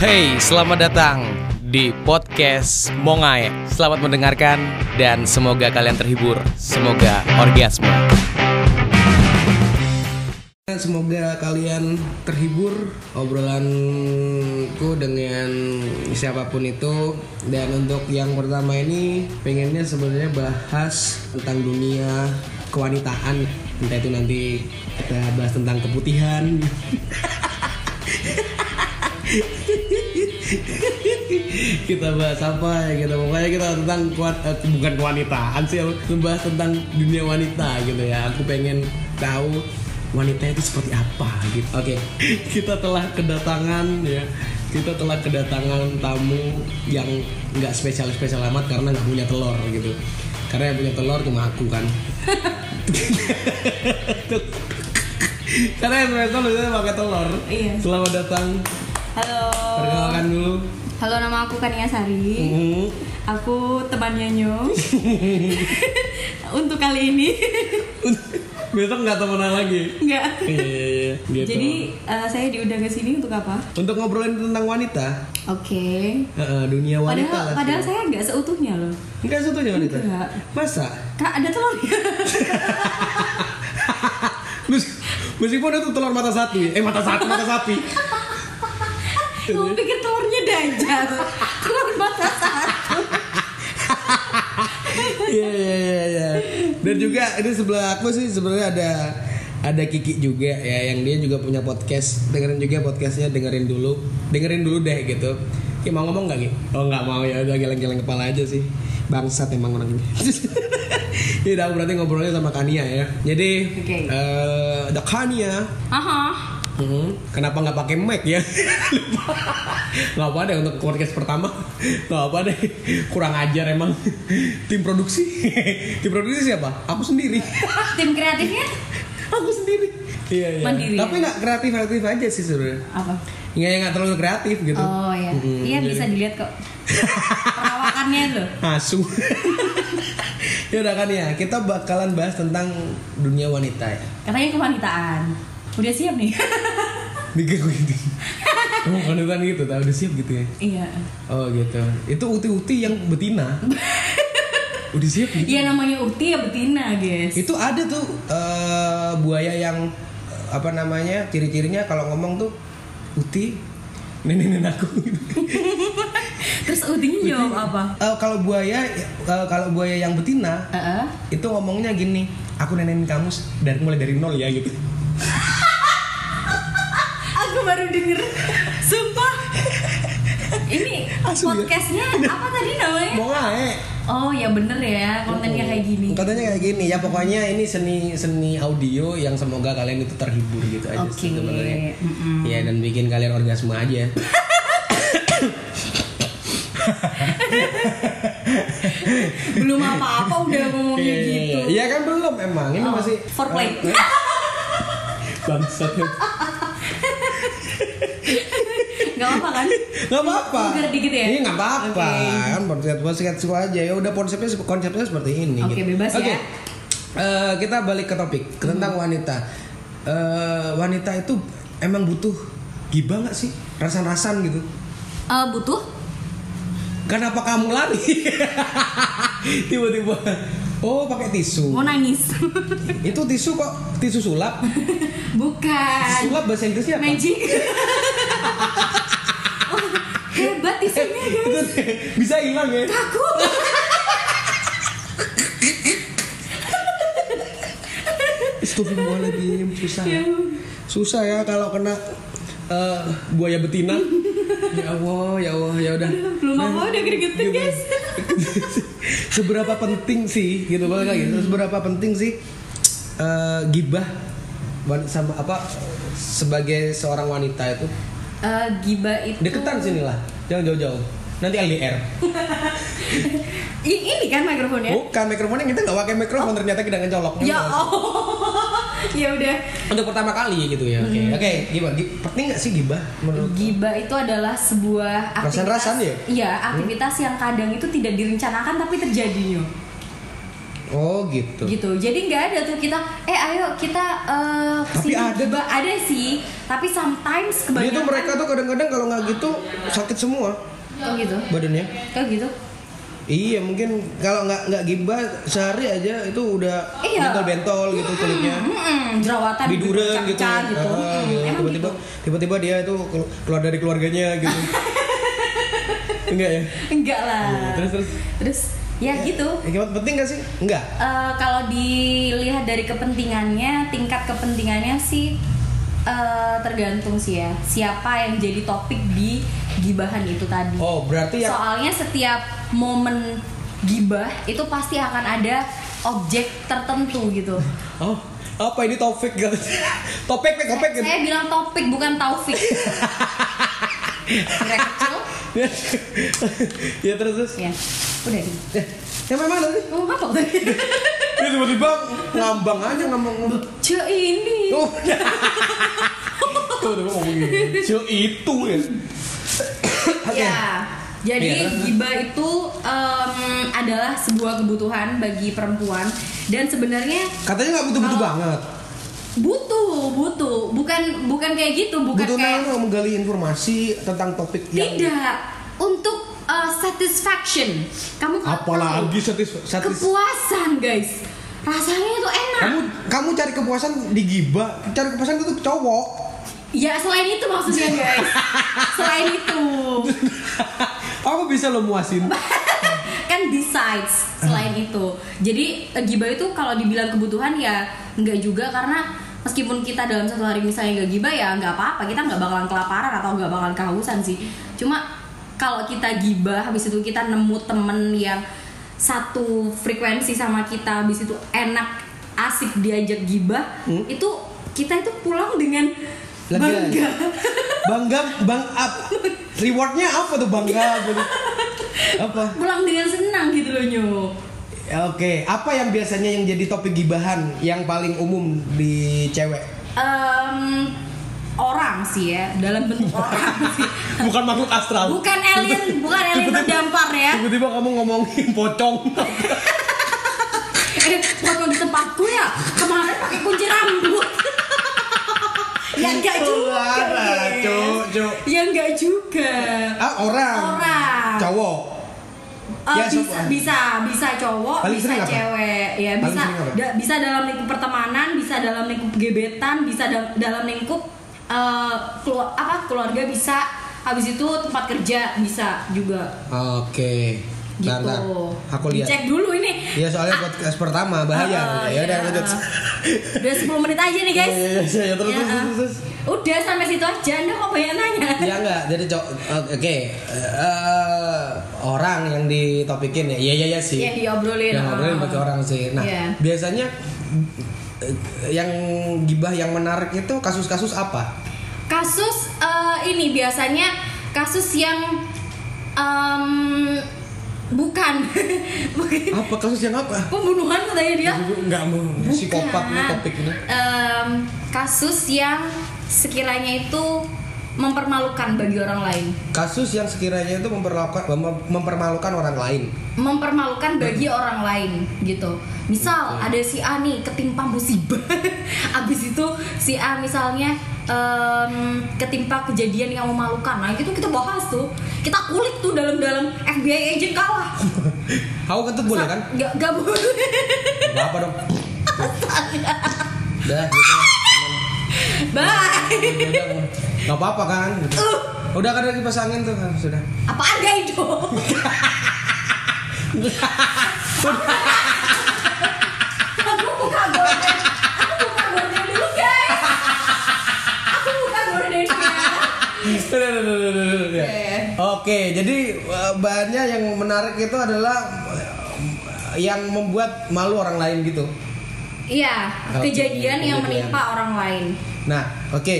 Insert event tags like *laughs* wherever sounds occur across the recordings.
Hey, selamat datang di podcast Mongai. Selamat mendengarkan dan semoga kalian terhibur. Semoga orgasme. Semoga kalian terhibur obrolanku dengan siapa pun itu dan untuk yang pertama ini pengennya sebenarnya bahas tentang dunia kewanitaan entah itu nanti kita bahas tentang keputihan. Kita bahas apa ya gitu. Pokoknya kita tentang kuat eh, bukan kewanitaan sih membahas tentang dunia wanita gitu ya. Aku pengen tahu wanita itu seperti apa gitu. Oke kita telah kedatangan ya. Kita telah kedatangan tamu yang nggak spesial spesial amat karena nggak punya telur gitu. Karena yang punya telur cuma aku kan karena telur biasanya pakai telur Iya. selamat datang Halo. perkenalkan dulu Halo nama aku Kania Sari. Mhm. Aku temannya Nyo. *laughs* Untuk kali ini *laughs* Besok nggak temenan lagi. enggak. Iya, iya, iya. Gitu. Jadi eh, saya diundang ke sini untuk apa? untuk ngobrolin tentang wanita, Oke. Heeh, dunia wanita Padahal lah. padahal saya nggak seutuhnya loh. Enggak satunya wanita. Enggak. Masa? Kak ada. Mes- *laughs* Meskipun itu telur mata sapi, eh mata sapi, mata sapi. Kamu pikir telurnya dajjal? Telur mata satu. Iya iya iya iya. Dan juga ini sebelah aku sih sebenarnya ada ada Kiki juga ya yang dia juga punya podcast. Dengerin juga podcastnya, dengerin dulu. Dengerin dulu deh gitu. Ki mau ngomong gak Ki? Oh nggak mau ya udah geleng-geleng kepala aja sih. Bangsat emang orang ini. *laughs* Ya udah berarti ngobrolnya sama Kania ya. Jadi Oke. eh ada Kania. Aha. Hmm, kenapa nggak pakai mic ya? *laughs* nggak apa deh untuk podcast pertama. Nggak apa deh. Kurang ajar emang. Tim produksi. *laughs* Tim produksi siapa? Aku sendiri. *laughs* Tim kreatifnya Aku sendiri. Iya iya. Mandiri. Tapi nggak kreatif kreatif aja sih sebenarnya. apa? Nggak nggak terlalu kreatif gitu. Oh ya. Mm-mm, Iya jadi- bisa dilihat kok. Perawakannya loh. Asu. ya udah kan ya. Kita bakalan bahas tentang dunia wanita ya. Katanya kewanitaan. Udah siap nih? Mikir gue gitu. Oh, wanita gitu, tau udah siap gitu ya. iya. Oh gitu. Itu uti-uti yang betina. *laughs* Udah siap gitu. Iya namanya Uti ya betina guys. Itu ada tuh eh, buaya yang eh, apa namanya ciri-cirinya kalau ngomong tuh uti nenek aku. *laughs* Terus Utinya jawab apa? Eh, kalau buaya eh, kalau buaya yang betina Heeh. itu ngomongnya gini, aku nenenin kamu dari mulai dari nol ya gitu. Baru denger. Sumpah. Ini *laughs* Asu ya? podcastnya apa tadi namanya? Mau ngae. Oh ya bener ya kontennya kayak gini. Katanya kayak gini ya pokoknya ini seni seni audio yang semoga kalian itu terhibur gitu aja Oke. sih sebenarnya. Mm-mm. Ya dan bikin kalian orgasme aja. *laughs* Belum apa-apa udah ngomong kayak Iya, gitu. Iya kan belum emang ini Oh, masih foreplay. Eh, Bangsat. *laughs* Gak apa kan? *laughs* Gak apa-apa. Vulgar dikit ya? Iya gak apa-apa. Kan konsep suka aja. Ya udah konsepnya konsepnya seperti ini. Oke, gitu. bebas Oke. ya. Eh, kita balik ke topik tentang wanita. Eh, wanita itu emang butuh gibah gak sih? Rasan-rasan gitu. Eh, butuh? Kenapa kamu lari? *laughs* Tiba-tiba. Oh, pakai tisu. Mau nangis? *laughs* Itu tisu kok tisu sulap? Bukan. Sulap bahasa Inggrisnya apa? Magic. Hebat isunya guys. Itu bisa hilang ya? Aku. Astagfirullahaladzim, susah ya. Susah ya kalau kena eh, buaya betina. ya Allah, ya Allah, ya udah. Belum apa udah gregetan Gitu. guys. *laughs* Seberapa penting sih gitu balik lagi. Seberapa penting sih eh, gibah sama apa sebagai seorang wanita itu Eh, giba itu. deketan sini lah, jangan jauh-jauh. Nanti LDR. *laughs* Ini kan mikrofonnya. Bukan mikrofonnya kita nggak pakai mikrofon ternyata kita ngecolok. Ya oh. *laughs* ya udah. Untuk pertama kali gitu ya. Oke. Hmm. Oke, gimana? Gi- Penting nggak sih gibah menurut? Giba itu adalah sebuah aktivitas. Rasan-rasan ya? Iya, aktivitas yang kadang itu tidak direncanakan tapi terjadinya. Oh gitu. gitu jadi nggak ada tuh kita eh ayo kita eh, Tapi ke sini ada Gibah. ada sih tapi sometimes kebanyakan tuh mereka tuh kadang-kadang kalau nggak gitu sakit semua oh gitu badannya. kayak gitu Iya mungkin kalau nggak nggak gibah sehari aja itu udah Iya. bentol-bentol gitu kulitnya. Jerawatan Biduran gitu. bercak-cak gitu. Ah, Mm, Tiba-tiba gitu. tiba-tiba dia itu kelu- keluar dari keluarganya gitu. *laughs* Enggak ya? enggak lah Terus terus. terus ya gitu Eh, penting gak sih? Enggak. Eh, kalau dilihat dari kepentingannya, tingkat kepentingannya sih eh, tergantung sih ya. Siapa yang jadi topik di gibahan itu tadi. Oh berarti yang Soalnya setiap momen gibah itu pasti akan ada objek tertentu gitu. *laughs* Oh apa ini topik gitu? *laughs* topik topik topik gitu. Saya bilang topik bukan taufik. *laughs* Ya terus terus. Ya, udah di. Eh, yang mana sih? Ngomong apa tadi? *laughs* Ini tiba-tiba ngambang aja ngambang ngambang. Ce ini. Oh. Tuh udah ngomong gitu. So, itu ya. Oke. Ya, jadi Iya, gibah itu em, adalah sebuah kebutuhan bagi perempuan dan sebenarnya Katanya nggak butuh-butuh banget. butuh, butuh, bukan bukan kayak gitu, bukan Butuh kayak menggali informasi tentang topik yang tidak untuk uh, satisfaction. Kamu nggak apalagi tahu. satis, satis kepuasan, guys. Rasanya itu enak. kamu kamu cari kepuasan di gibah cari kepuasan itu cowok Ya selain itu maksudnya, *laughs* guys. selain itu. *laughs* aku bisa lo muasin *laughs* kan besides selain itu jadi eh, gibah itu kalau dibilang kebutuhan ya enggak juga karena meskipun kita dalam satu hari misalnya nggak gibah ya nggak apa-apa kita nggak bakalan kelaparan atau nggak bakalan kehausan sih cuma kalau kita gibah habis itu kita nemu temen yang satu frekuensi sama kita habis itu enak asik diajak gibah Hmm? itu kita itu pulang dengan Lega. bangga bangga bang up rewardnya apa tuh bangga gitu? apa pulang dengan senang gitu loh nyo oke apa yang biasanya yang jadi topik gibahan yang paling umum di cewek Em, orang sih ya dalam bentuk orang sih. *laughs* Bukan makhluk astral. Bukan alien bukan alien terdampar ya. tiba-tiba kamu ngomongin pocong. *laughs* Eh waktu di tempatku ya kemarin pakai kunci rambut. *laughs* Ya enggak juga Suara, guys. cuk, cuk. ya enggak juga. Ah orang. Orang. Cowok. Eh, Ya, bisa, sopan. bisa bisa cowok Paling bisa apa? cewek. Ya Paling bisa sering apa? da- bisa dalam lingkup pertemanan bisa dalam lingkup gebetan bisa da- dalam lingkup kelu- apa keluarga bisa habis itu tempat kerja bisa juga. Oke gitu. Bentar, bentar. aku lihat. Cek dulu ini. Ya soalnya podcast pertama bahaya Ah, ya udah iya. lanjut. Udah 10 menit aja nih guys. Iya, iya, terus, Ya, terus, ah. terus, terus. udah sampai situ aja. Anda kok banyak nanya. Ya enggak jadi cowok oke. Eh, orang yang ditopikin ya. Iya iya iya sih. Yang diobrolin. Yang ngobrolin ah. pakai orang sih. Nah Iya. biasanya eh, yang gibah yang menarik itu kasus-kasus apa kasus eh, ini biasanya kasus yang em, bukan. *laughs* Apa? Kasus yang apa? Pembunuhan katanya dia. Nggak mau psikopat nih topik ini Em, kasus yang sekiranya itu mempermalukan bagi orang lain. Kasus yang sekiranya itu memperlakukan mem- mempermalukan orang lain. Mempermalukan bagi orang lain gitu. Misal ada si A nih ketimpa musibah. *laughs* Abis itu si A misalnya em, ketimpa kejadian yang memalukan. Nah itu kita bahas tuh. Kita kulik tuh dalam-dalam FBI agent kalah. Kau kentut boleh kan? nggak nggak boleh. Nggak apa dong. *laughs* Udah gitu bye. Udah, nggak apa-apa kan gitu. udah kan lagi pasangin tuh kan, sudah apaan gak itu *laughs* aku buka gorden aku buka gorden dulu guys aku buka gordennya Udah, udah, udah, udah, udah, udah. Oke. Jadi eh, bahannya yang menarik itu adalah eh, yang membuat malu orang lain gitu. Iya, kejadian yang kejadian. menimpa orang lain. Nah, oke.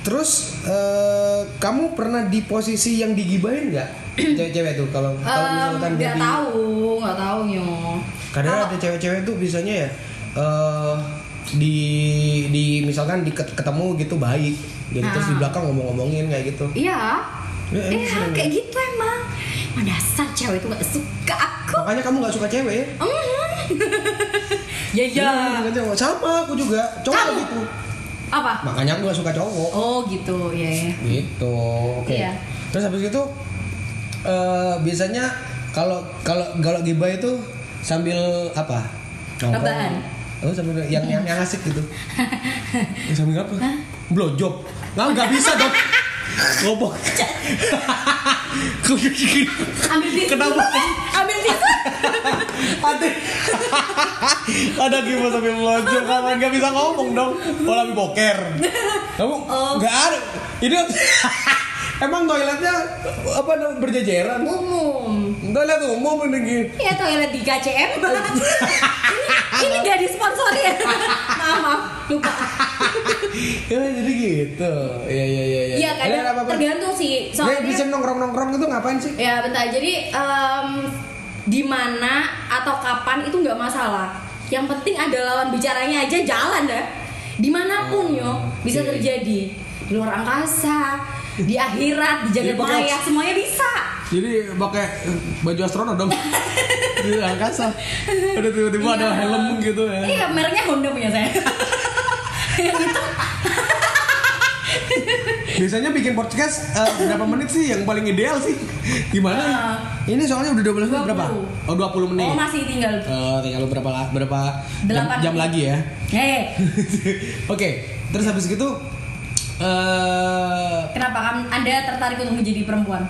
Terus eh, kamu pernah di posisi yang digibahin nggak? *clears throat* Cewek-cewek tuh kalau kalau Em, misalkan nggak jadi- tahu, nggak tahu nyo. Kadang Kalau- ada cewek-cewek tuh biasanya ya eh di di misalkan di ket- ketemu gitu baik, jadi terus di Ah. belakang ngomong-ngomongin kayak gitu. Iya. Ya, Iya, sering kayak gitu emang. Mana dasar cewek itu gak suka aku. Makanya kamu nggak suka cewek ya? Mhm. *laughs* Ya ya. Dengan cowok. sama aku juga cowok Kamu? gitu Apa? makanya aku gak suka cowok Oh gitu, ya ya. gitu oke Iya. terus habis itu eh, biasanya kalau kalau kalau gibah itu sambil apa. Rebahan. oh sambil yang yang, yang asik gitu *laughs* sambil apa blowjob nggak nggak bisa dong ngobok Ambil tisu. Kenapa? Ambil tisu. ada ada gimana sambil blowjob kapan nggak bisa ngomong dong kalau lagi boker kamu Oh. nggak ada ini emang toiletnya apa berjejeran Umum. toilet umum ini gini Ya toilet di KCM. ini ini gak disponsori ya. maaf, maaf, lupa. *laughs* ya jadi gitu ya ya ya ya Iya Ini kadang apa apa tergantung sih. Soalnya bisa nongkrong nongkrong itu ngapain sih Ya bentar, jadi em, di mana atau kapan itu nggak masalah. Yang penting ada lawan bicaranya aja jalan dah. Di mana pun yo bisa oke. terjadi di luar angkasa, di akhirat, di jagat maya semuanya bisa. jadi pakai eh, baju astronot dong *laughs* di angkasa ada tiba-tiba ada Iya. helm gitu ya Iya mereknya Honda punya saya. *laughs* Yang itu biasanya bikin podcast eh, berapa menit sih yang paling ideal sih gimana ini soalnya udah 12 menit 20. berapa oh 20 menit oh masih tinggal. Oh, tinggal berapa berapa jam, jam lagi ya Hei, *laughs* oke terus habis gitu eh kenapa kamu Anda tertarik untuk menjadi perempuan?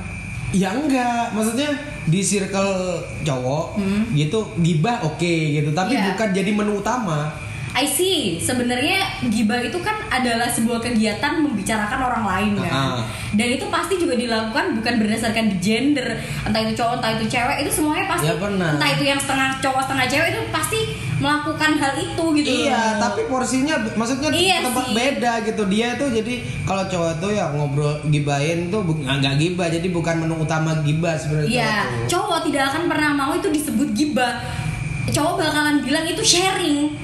Ya enggak, maksudnya di circle cowok gitu gibah oke gitu, tapi Hmm. Iya. bukan jadi menu utama. I see. Sebenarnya gibah itu kan adalah sebuah kegiatan membicarakan orang lain kan. Ah. Dan itu pasti juga dilakukan bukan berdasarkan gender, entah itu cowok, entah itu cewek, itu semuanya pasti Ya, benar. entah itu yang setengah cowok, setengah cewek itu pasti melakukan hal itu gitu. Iya, loh. tapi porsinya maksudnya Iya tempat sih. beda gitu. Dia tuh jadi kalau cowok tuh ya ngobrol gibahin tuh bu- nggak gibah, jadi bukan menu utama gibah sebenarnya. Iya, cowok cowok tidak akan pernah mau itu disebut gibah. Cowok bakalan bilang itu sharing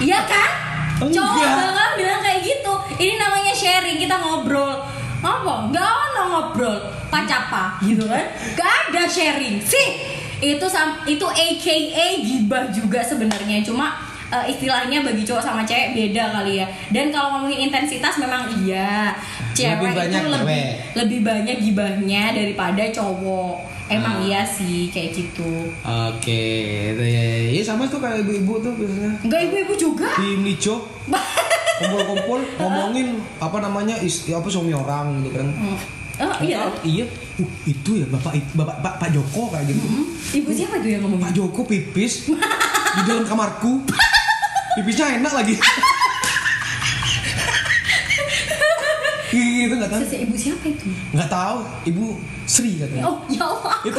iya kan? Cowok bakalan bilang kayak gitu. Ini namanya sharing, kita ngobrol. Apa? Gak ada ngobrol. Pacapa gitu kan? Gak ada sharing. Sih, itu sam itu AKA gibah juga sebenarnya. Cuma eh, istilahnya bagi cowok sama cewek beda kali ya. Dan kalau ngomongin intensitas memang iya. Cewek Lebih banyak itu lebih cewek. lebih banyak gibahnya daripada cowok. Emang Ah. iya sih kayak gitu. Oke, itu ya, ya, ya. sama tuh kayak ibu-ibu tuh biasanya Enggak ibu-ibu juga. di Mico *laughs* kumpul-kumpul ngomongin apa namanya is, apa suami orang gitu kan. Hmm. Oh iya. Iya. Uh, itu ya Bapak Bapak Pak, Pak Joko kayak gitu. Hmm. Ibu siapa itu yang ngomong? Pak Joko pipis *laughs* di dalam kamarku. Pipisnya enak lagi. gitu nggak tahu. Sese ibu siapa itu? Nggak tahu. Ibu Sri katanya. Oh ya Allah. Itu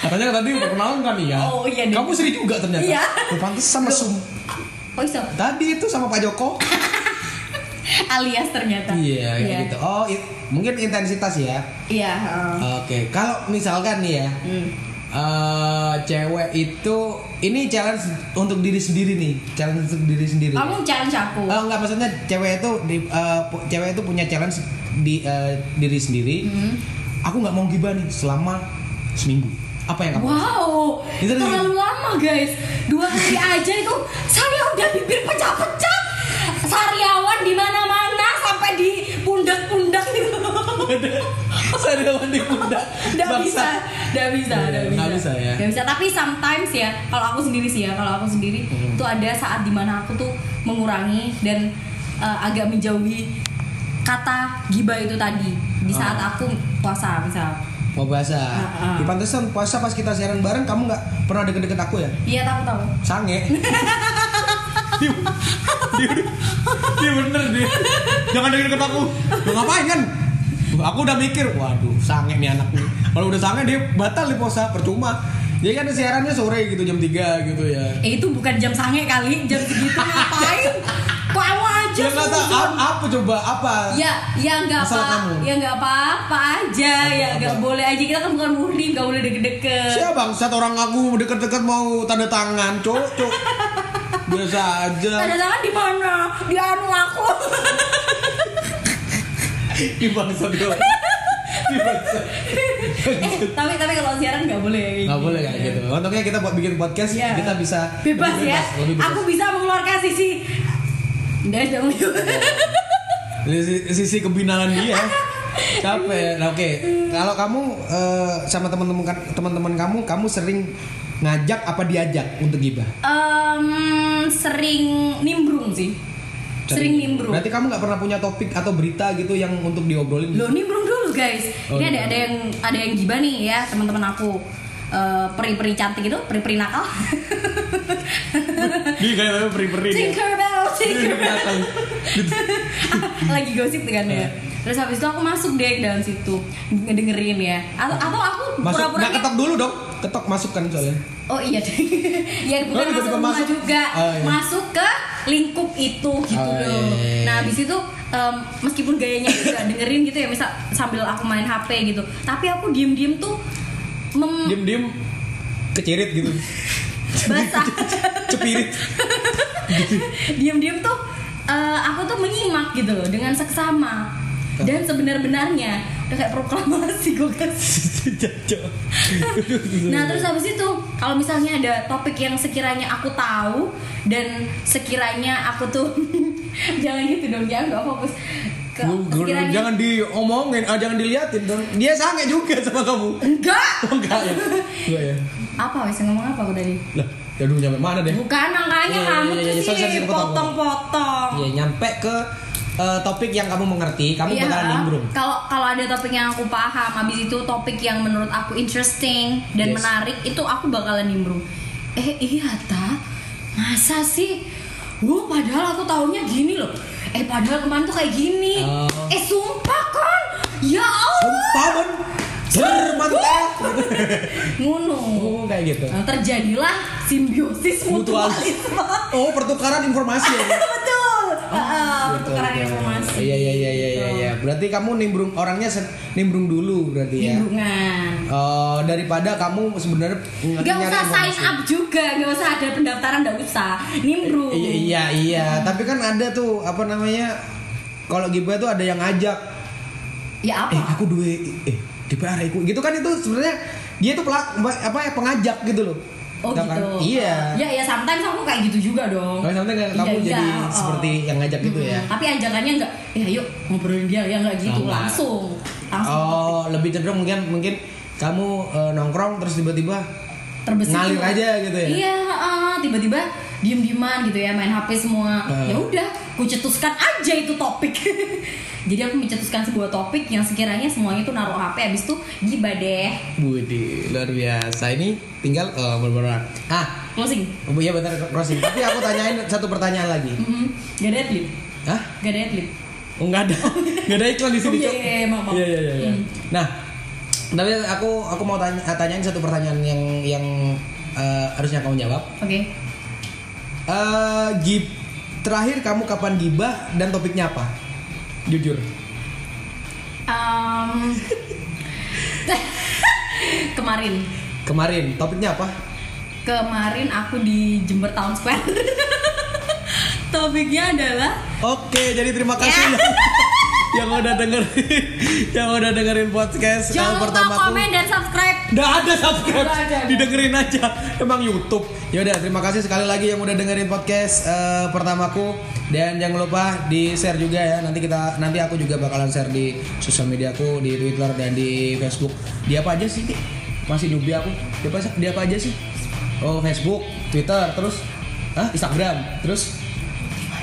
katanya tadi perkenalan kan ya. Oh, iya deh. Kamu Sri juga ternyata. Iya. Pantes sama Sum. Oh iso. Tadi itu sama Pak Joko. Alias ternyata. Iya, kayak gitu. Oh, i- mungkin intensitas ya. Iya. heeh. Oke, kalau misalkan nih ya, Hmm. Eh cewek itu ini challenge untuk diri sendiri nih, challenge untuk diri sendiri. Kamu challenge aku. Oh enggak maksudnya cewek itu di, eh, pu- cewek itu punya challenge di eh, diri sendiri. Hmm. Aku nggak mau gibah nih selama seminggu. Apa yang kamu? Wow, Itu nih. terlalu lama guys. Dua hari *laughs* aja itu saya udah bibir pecah-pecah. Sariawan di mana-mana sampai di pundak-pundak gitu. Sariawan di pundak. Nggak bisa, nggak bisa, nggak bisa. nggak bisa ya. Nggak bisa. Tapi sometimes ya, kalau aku sendiri sih ya, kalau aku sendiri Hmm. tuh ada saat di mana aku tuh mengurangi dan uh, agak menjauhi kata gibah itu tadi di saat Oh. aku puasa misal. Mau bahasa. Ah, ah. Di pantesan puasa pas kita siaran bareng kamu nggak pernah deket-deket aku ya? Iya tahu tahu. Sange. *laughs* dia, dia, dia bener dia. Jangan deket-deket aku. Lu ngapain kan? Tuh, Aku udah mikir, waduh, sange nih anak nih. Kalau udah sange dia batal di puasa, percuma. Jadi kan siarannya sore gitu jam 3 gitu ya. Eh itu bukan jam sange kali, jam segitu ngapain? *laughs* Kamu aja. Ya kata apa, apa coba apa? Ya, ya nggak apa, kamu. ya nggak apa-apa aja, ya Apa-apa. nggak boleh aja kita kan bukan muhrim, nggak boleh deket-deket. Siapa bang? Satu orang aku deket-deket mau tanda tangan, cok, cok. *laughs* Biasa aja. Tanda tangan di mana? Di anu aku. *laughs* *laughs* Di bangsa *laughs* eh tapi tapi kalau siaran nggak boleh ya, Nggak boleh kayak gitu. Untungnya kita buat bikin podcast, Iya. kita bisa bebas ya lebih bebas. aku bisa mengeluarkan sisi dong Dari si- sisi kebinalan dia. Capek. Nah, oke. Kalau kamu eh, sama teman-teman teman-teman kamu, kamu sering ngajak apa diajak untuk gibah? Em, sering nimbrung sih sering nimbrung Berarti kamu nggak pernah punya topik atau berita gitu yang untuk diobrolin? Lo nimbrung dulu guys. Oh, Ini ada ada yang ada yang gibah nih ya teman-teman aku. Eh, peri-peri cantik itu, peri-peri nakal. *laughs* Dia kayak peri-peri. Tinkerbell, Tinkerbell. *laughs* Lagi gosip tuh kan Iya. ya. Terus habis itu aku masuk deh ke dalam situ ngedengerin ya. Atau atau aku Masuk, pura-pura nggak ketok dulu dong. Ketok masuk kan soalnya. Oh iya deh. *laughs* ya bukan Oh, masuk rumah masuk. juga, Oh, iya. masuk ke lingkup itu gitu Oh, loh. iya, iya. Nah, habis itu em, meskipun gayanya juga dengerin gitu ya, misal sambil aku main HP gitu. Tapi aku diem-diem tuh mem Diem-diem kecirit gitu. *laughs* basah. *laughs* Cepirit. diem-diem tuh eh, aku tuh menyimak gitu loh dengan seksama. Dan sebenar-benarnya udah kayak proklamasi gue. *laughs* Jajo. Nah terus habis itu kalau misalnya ada topik yang sekiranya aku tahu dan sekiranya aku tuh *laughs* jangan gitu dong jangan nggak fokus ke sekiranya jangan diomongin, ah, jangan diliatin dong. Dia sange juga sama kamu. enggak Oh, enggak ya? Enggak ya? apa wes ngomong apa aku tadi Lah, ya dulu nyampe mana deh? bukan makanya Iya, kamu iya, tuh iya, sih potong, potong-potong Iya, nyampe ke eh, topik yang kamu mengerti, kamu Iya, bakalan nimbrung. Kalau kalau ada topik yang aku paham, habis itu topik yang menurut aku interesting dan Yes. menarik, itu aku bakalan nimbrung. Eh iya ta, masa sih? Wah padahal aku taunya gini loh. Eh padahal kemarin tuh kayak gini. Oh. Eh sumpah kan? Ya Allah. Sumpah, Bon. Bermantap. *laughs* Ngono. Oh, kayak gitu. Nah, terjadilah simbiosis Mutualis. mutualisme. Oh, pertukaran informasi ya. *laughs* Betul. Betul, pertukaran betul. informasi. Iya, iya, iya, iya, iya, iya. Berarti kamu nimbrung orangnya nimbrung dulu berarti ya. Nimbrungan. Oh, daripada kamu sebenarnya ng- Gak nyari usah sign up juga, gak usah ada pendaftaran, gak usah. Nimbrung. Iya, iya, iya. Tapi kan ada tuh apa namanya? Kalau gibah tuh ada yang ngajak. Ya apa? Eh, aku dua eh DPR aku. Gitu kan itu sebenarnya dia tuh pelak apa ya pengajak gitu loh. Oh gitu. kan? Iya. Ya ya sometimes aku kayak gitu juga dong. Kalau sampai Iya, kamu iya, jadi oh. seperti yang ngajak gitu ya. Tapi ajakannya enggak, ya ayo ngobrolin dia ya enggak gitu Enggak. langsung. Langsung Oh, lebih cenderung mungkin mungkin kamu eh, nongkrong terus tiba-tiba terbesit. ngalir aja gitu ya. Iya, heeh, tiba-tiba diem-dieman gitu ya main HP semua. Heeh. Ya udah, ku cetuskan aja itu topik. *laughs* Jadi aku mencetuskan sebuah topik yang sekiranya semuanya tuh naruh HP habis itu gibah deh. Budi, luar biasa. Ini tinggal oh, bener-bener. Ah, Closing. oh, iya benar crossing. Tapi aku tanyain *laughs* satu pertanyaan lagi. Mhm. Gak ada adlib. Hah? Gak ada adlib. Oh, enggak ada. *laughs* Enggak ada iklan di sini, Oh, iya, Cok. iya, iya. Iya, iya, iya. Hmm. Nah, tapi aku aku mau tanya tanyain satu pertanyaan yang yang eh, harusnya kamu jawab. Oke. Eh, gib terakhir kamu kapan gibah dan topiknya apa? Jujur. Em, *laughs* kemarin Kemarin topiknya apa? kemarin aku di Jember Town Square *laughs* topiknya adalah Oke, jadi terima kasih Ya. *laughs* yang, udah dengerin *laughs* yang udah dengerin podcast jangan lupa pertamaku. komen dan subscribe Nggak ada subscribe, Nggak ada. didengerin aja. Emang YouTube. Ya udah, terima kasih sekali lagi yang udah dengerin podcast eh, pertamaku dan jangan lupa di share juga ya. Nanti kita nanti aku juga bakalan share di sosial mediaku di Twitter dan di Facebook. Di apa aja sih? Masih newbie aku. Di apa, di apa aja sih? Oh, Facebook, Twitter, terus Hah? Instagram, terus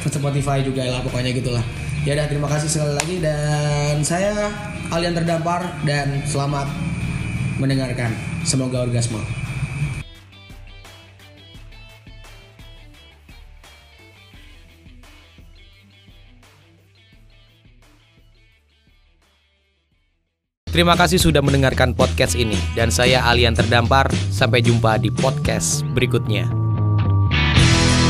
Spotify juga lah pokoknya gitulah. Ya udah, terima kasih sekali lagi dan saya kalian terdampar dan selamat mendengarkan. Semoga orgasme. Terima kasih sudah mendengarkan podcast ini dan saya Alian Terdampar. Sampai jumpa di podcast berikutnya.